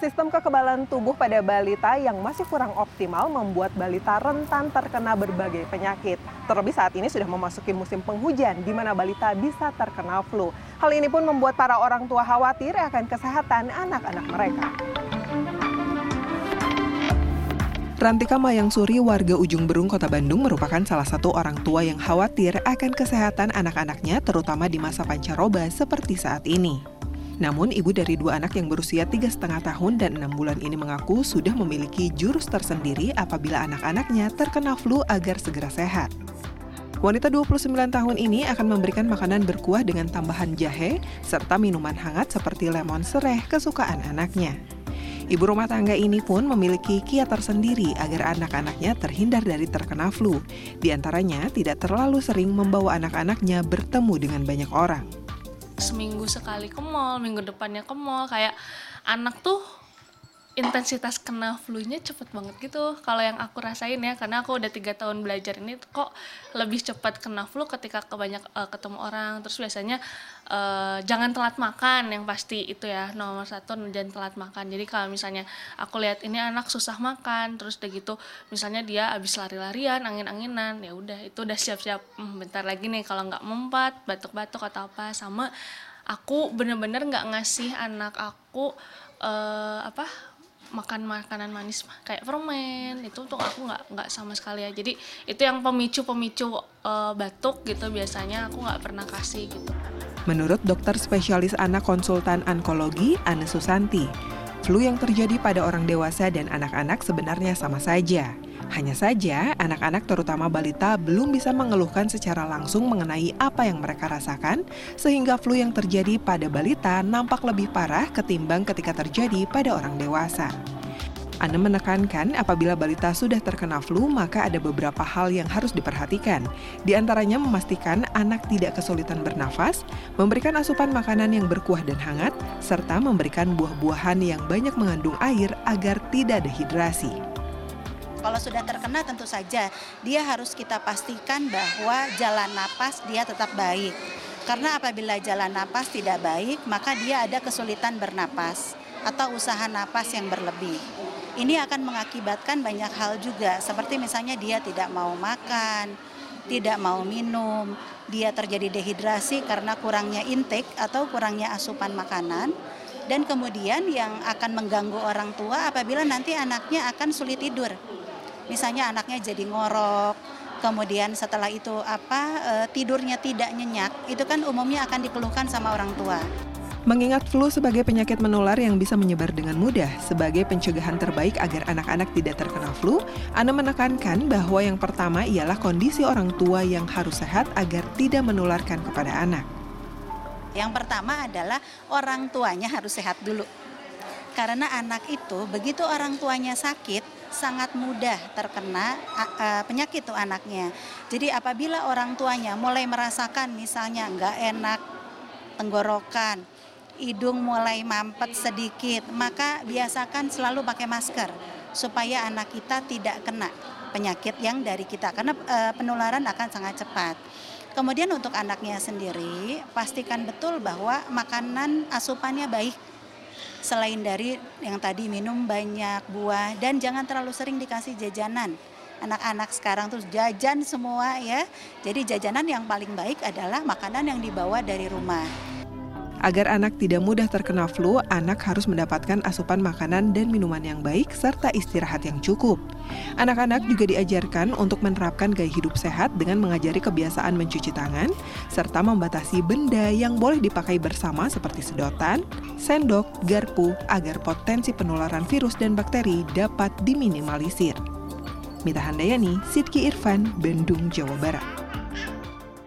Sistem kekebalan tubuh pada balita yang masih kurang optimal membuat balita rentan terkena berbagai penyakit. Terlebih saat ini sudah memasuki musim penghujan di mana balita bisa terkena flu. Hal ini pun membuat para orang tua khawatir akan kesehatan anak-anak mereka. Rantika Mayang Suri, warga Ujung Berung, Kota Bandung, merupakan salah satu orang tua yang khawatir akan kesehatan anak-anaknya, terutama di masa pancaroba seperti saat ini. Namun, ibu dari dua anak yang berusia tiga setengah tahun dan enam bulan ini mengaku sudah memiliki jurus tersendiri apabila anak-anaknya terkena flu agar segera sehat. Wanita 29 tahun ini akan memberikan makanan berkuah dengan tambahan jahe serta minuman hangat seperti lemon sereh kesukaan anaknya. Ibu rumah tangga ini pun memiliki kiat tersendiri agar anak-anaknya terhindar dari terkena flu. Di antaranya, tidak terlalu sering membawa anak-anaknya bertemu dengan banyak orang seminggu sekali ke mall minggu depannya ke mall kayak anak tuh intensitas kena flu-nya cepet banget gitu. Kalau yang aku rasain ya karena aku udah tiga tahun belajar ini kok lebih cepat kena flu ketika kebanyak uh, ketemu orang. Terus biasanya uh, jangan telat makan yang pasti itu ya nomor satu jangan telat makan. Jadi kalau misalnya aku lihat ini anak susah makan terus udah gitu misalnya dia habis lari-larian angin-anginan ya udah itu udah siap-siap. Hmm, bentar lagi nih kalau nggak mempat batuk-batuk atau apa sama aku bener-bener nggak -bener ngasih anak aku uh, apa makan makanan manis kayak permen. Itu tuh aku nggak nggak sama sekali ya. Jadi itu yang pemicu pemicu uh, batuk gitu biasanya aku nggak pernah kasih gitu. Menurut dokter spesialis anak konsultan onkologi Anne Susanti flu yang terjadi pada orang dewasa dan anak-anak sebenarnya sama saja hanya saja, anak-anak terutama balita belum bisa mengeluhkan secara langsung mengenai apa yang mereka rasakan, sehingga flu yang terjadi pada balita nampak lebih parah ketimbang ketika terjadi pada orang dewasa. Ana menekankan apabila balita sudah terkena flu, maka ada beberapa hal yang harus diperhatikan. Di antaranya memastikan anak tidak kesulitan bernafas, memberikan asupan makanan yang berkuah dan hangat, serta memberikan buah-buahan yang banyak mengandung air agar tidak dehidrasi. Kalau sudah terkena tentu saja dia harus kita pastikan bahwa jalan napas dia tetap baik. Karena apabila jalan napas tidak baik, maka dia ada kesulitan bernapas atau usaha napas yang berlebih. Ini akan mengakibatkan banyak hal juga, seperti misalnya dia tidak mau makan, tidak mau minum, dia terjadi dehidrasi karena kurangnya intake atau kurangnya asupan makanan, dan kemudian yang akan mengganggu orang tua apabila nanti anaknya akan sulit tidur. Misalnya anaknya jadi ngorok kemudian setelah itu apa e, tidurnya tidak nyenyak itu kan umumnya akan dikeluhkan sama orang tua Mengingat flu sebagai penyakit menular yang bisa menyebar dengan mudah, sebagai pencegahan terbaik agar anak-anak tidak terkena flu, Ana menekankan bahwa yang pertama ialah kondisi orang tua yang harus sehat agar tidak menularkan kepada anak. Yang pertama adalah orang tuanya harus sehat dulu. Karena anak itu begitu orang tuanya sakit, sangat mudah terkena uh, penyakit tuh anaknya. Jadi apabila orang tuanya mulai merasakan misalnya nggak enak tenggorokan, hidung mulai mampet sedikit, maka biasakan selalu pakai masker supaya anak kita tidak kena penyakit yang dari kita karena uh, penularan akan sangat cepat. Kemudian untuk anaknya sendiri, pastikan betul bahwa makanan asupannya baik selain dari yang tadi minum banyak buah dan jangan terlalu sering dikasih jajanan anak-anak sekarang tuh jajan semua ya. Jadi jajanan yang paling baik adalah makanan yang dibawa dari rumah. Agar anak tidak mudah terkena flu, anak harus mendapatkan asupan makanan dan minuman yang baik serta istirahat yang cukup. Anak-anak juga diajarkan untuk menerapkan gaya hidup sehat dengan mengajari kebiasaan mencuci tangan serta membatasi benda yang boleh dipakai bersama seperti sedotan, sendok, garpu agar potensi penularan virus dan bakteri dapat diminimalisir. Mita Handayani, Sidki Irfan, Bandung, Jawa Barat.